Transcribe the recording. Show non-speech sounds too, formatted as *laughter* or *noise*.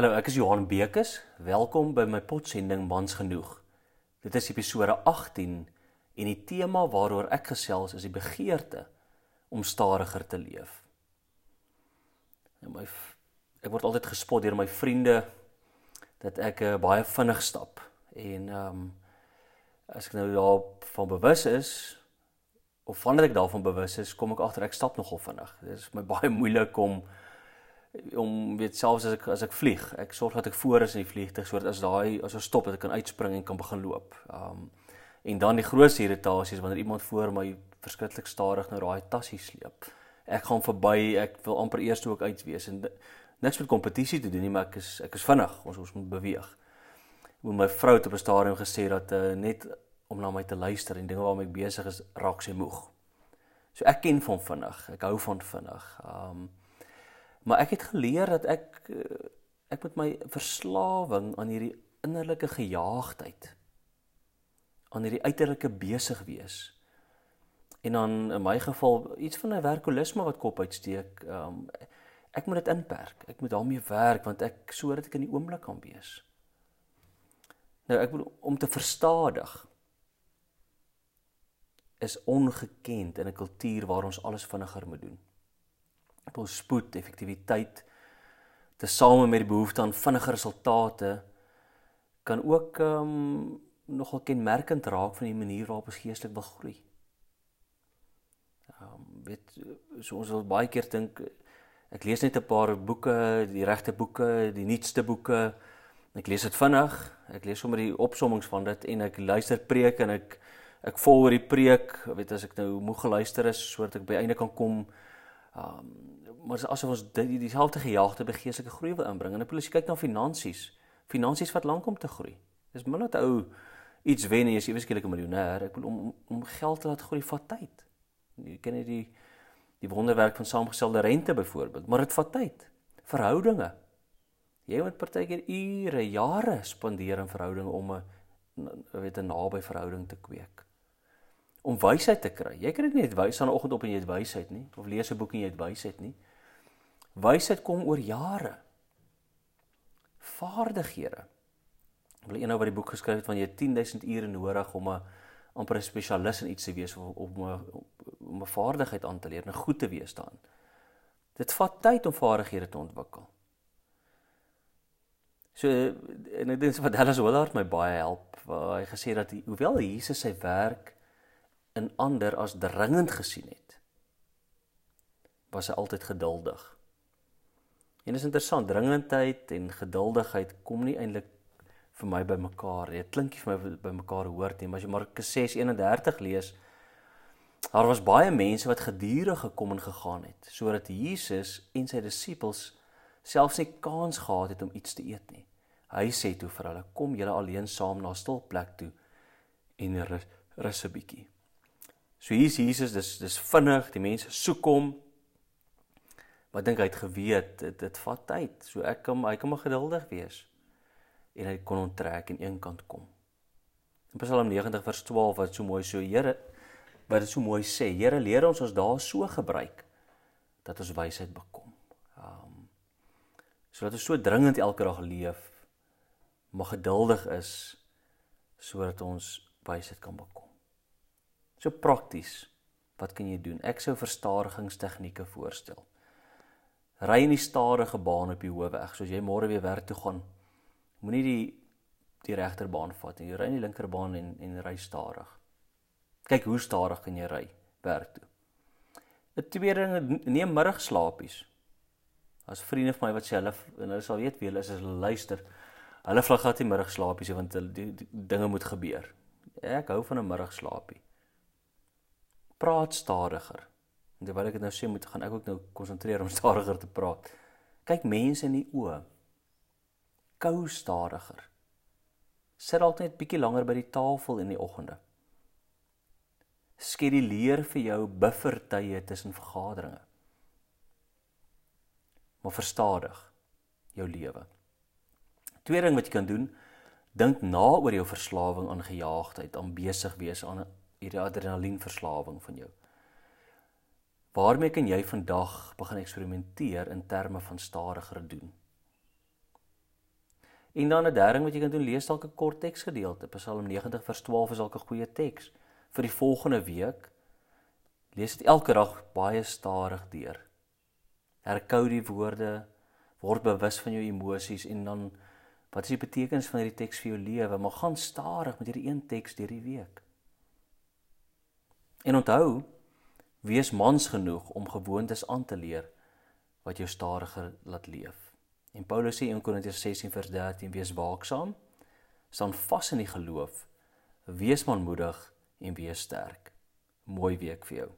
Hallo, ek is Johan Bekes. Welkom by my potsending Mans genoeg. Dit is episode 18 en die tema waaroor ek gesels is die begeerte om stadiger te leef. En my ek word altyd gespot deur my vriende dat ek uh, baie vinnig stap en ehm um, as ek nou daarvan bewus is of wanneer ek daarvan bewus is, kom ek agter ek stap nogal vinnig. Dit is my *laughs* baie moeilik om om weet selfs as ek as ek vlieg, ek sorg dat ek voor is in die vliegtuig sodat as daai as ons stop dat ek kan uitspring en kan begin loop. Um en dan die grootste irritasie is wanneer iemand voor my verskriklik stadig nou daai tassie sleep. Ek gaan verby, ek wil amper eers ek uit wees en niks met kompetisie te doen nie, maar ek is ek is vinnig, ons ons moet beweeg. Hoe my vrou te op 'n stadium gesê dat uh, net om na my te luister en dinge waarmee ek besig is raak sy moeg. So ek ken van vinnig, ek hou van vinnig. Um Maar ek het geleer dat ek eh, ek met my verslawing aan hierdie innerlike gejaagdheid aan hierdie uiterlike besig wees. En dan in my geval iets van 'n werkolisme wat kop uitsteek um, ek moet dit inperk. Ek moet daarmee werk want ek sodat ek in die oomblik kan wees. Nou ek bedoel om te verstadig is ongekend in 'n kultuur waar ons alles vinniger moet doen wil spoed, effektiwiteit tesame met die behoefte aan vinnige resultate kan ook ehm um, nogal kenmerkend raak van die manier waarop ons geestelik wil groei. Ehm um, weet so ons wil baie keer dink ek lees net 'n paar boeke, die regte boeke, die nuutste boeke. Ek lees dit vinnig. Ek lees sommer die opsommings van dit en ek luister preek en ek ek volg oor die preek, weet as ek nou moeg geluister is sodat ek by einde kan kom Ehm um, maar asof ons die, dieselfde gejaagde by geestelike groei wil inbring. En as jy kyk na finansies, finansies wat lank om te groei. Dis min dat ou iets wen en jy is ewe skielik 'n miljonair. Ek bedoel om om geld te laat groei vat tyd. Jy ken nie die die wonderwerk van saamgestelde rente byvoorbeeld, maar dit vat tyd. Verhoudinge. Jy moet partykeer ure, jare spandeer in verhoudinge om 'n weet 'n naby verhouding te kweek om wysheid te kry. Jy kan dit nie net wys aan 'n oggend op en jy het wysheid nie of lees 'n boek en jy het wysheid nie. Wysheid kom oor jare. Vaardighede. Wil eenou wat die boek geskryf het van jy 10000 ure nodig om 'n amper 'n spesialis in iets te wees of om 'n om 'n vaardigheid aan te leer, 'n goed te wees daarin. Dit vat tyd om vaardighede te ontwikkel. So en ek dink wat Dallas Willard my baie help, waar hy gesê dat die, hoewel Jesus sy werk in ander as dringend gesien het, was hy altyd geduldig. En is interessant, dringendheid en geduldigheid kom nie eintlik vir my by mekaar nie. Dit klink nie vir my by mekaar hoort nie, maar as jy Markus 6:31 lees, daar was baie mense wat gedurig gekom en gegaan het, sodat Jesus en sy disippels selfs nie kans gehad het om iets te eet nie. Hy sê toe vir hulle: "Kom julle alleen saam na 'n stil plek toe en rus 'n bietjie." So hier's Jesus, dis dis vinnig, die mense soek hom. Maar dink hy het geweet dit dit vat tyd. So ek kan hy kan maar geduldig wees. En hy kon onttrek en een kant kom. In Psalm 90 vers 12 wat so mooi so Here wat dit so mooi sê, Here leer ons ons daar so gebruik dat ons wysheid bekom. Ehm um, sodat ons so dringend elke dag leef, maar geduldig is sodat ons wysheid kan bekom. So prakties. Wat kan jy doen? Ek sou verstadigingstegnieke voorstel. Ry in die stadige baan op die hoofweg, soos jy môre weer werk toe gaan. Moenie die die regterbaan vat nie. Jy ry in die linkerbaan en en ry stadig. Kyk hoe stadig kan jy ry werk toe. 'n Tweede ding, neem middagslaapies. As vriende van my wat sê hulle en hulle sal weet wie hulle is as hulle luister. Hulle vlug gehad die middagslaapies want die, die, die dinge moet gebeur. Ek hou van 'n middagslaapie praat stadiger. En terwyl ek dit nou sê, moet gaan ek ook nou konsentreer om *laughs* stadiger te praat. Kyk mense in die oë. Kou stadiger. Sit dalk net bietjie langer by die tafel in die oggende. Skeduleer vir jou buffertye tussen vergaderinge. Maar verstadig jou lewe. Tweede ding wat jy kan doen, dink na oor jou verslawing aan gejaagdheid, aan besig wees aan hierdie adrenalienverslawing van jou. Waarmee kan jy vandag begin eksperimenteer in terme van stadiger doen? En dan 'n derde ding wat jy kan doen, lees dalk 'n kort teksgedeelte. Psalm 90 vers 12 is dalk 'n goeie teks vir die volgende week. Lees dit elke dag baie stadig deur. Herkou die woorde, word bewus van jou emosies en dan wat is die betekenis van hierdie teks vir jou lewe? Maar gaan stadig met hierdie een teks deur die week. En onthou, wees mans genoeg om gewoontes aan te leer wat jou stadiger laat leef. En Paulus sê in Korintiërs 16 vers 13 wees waaksaam, staan vas in die geloof, wees manmoedig en wees sterk. Mooi week vir jou.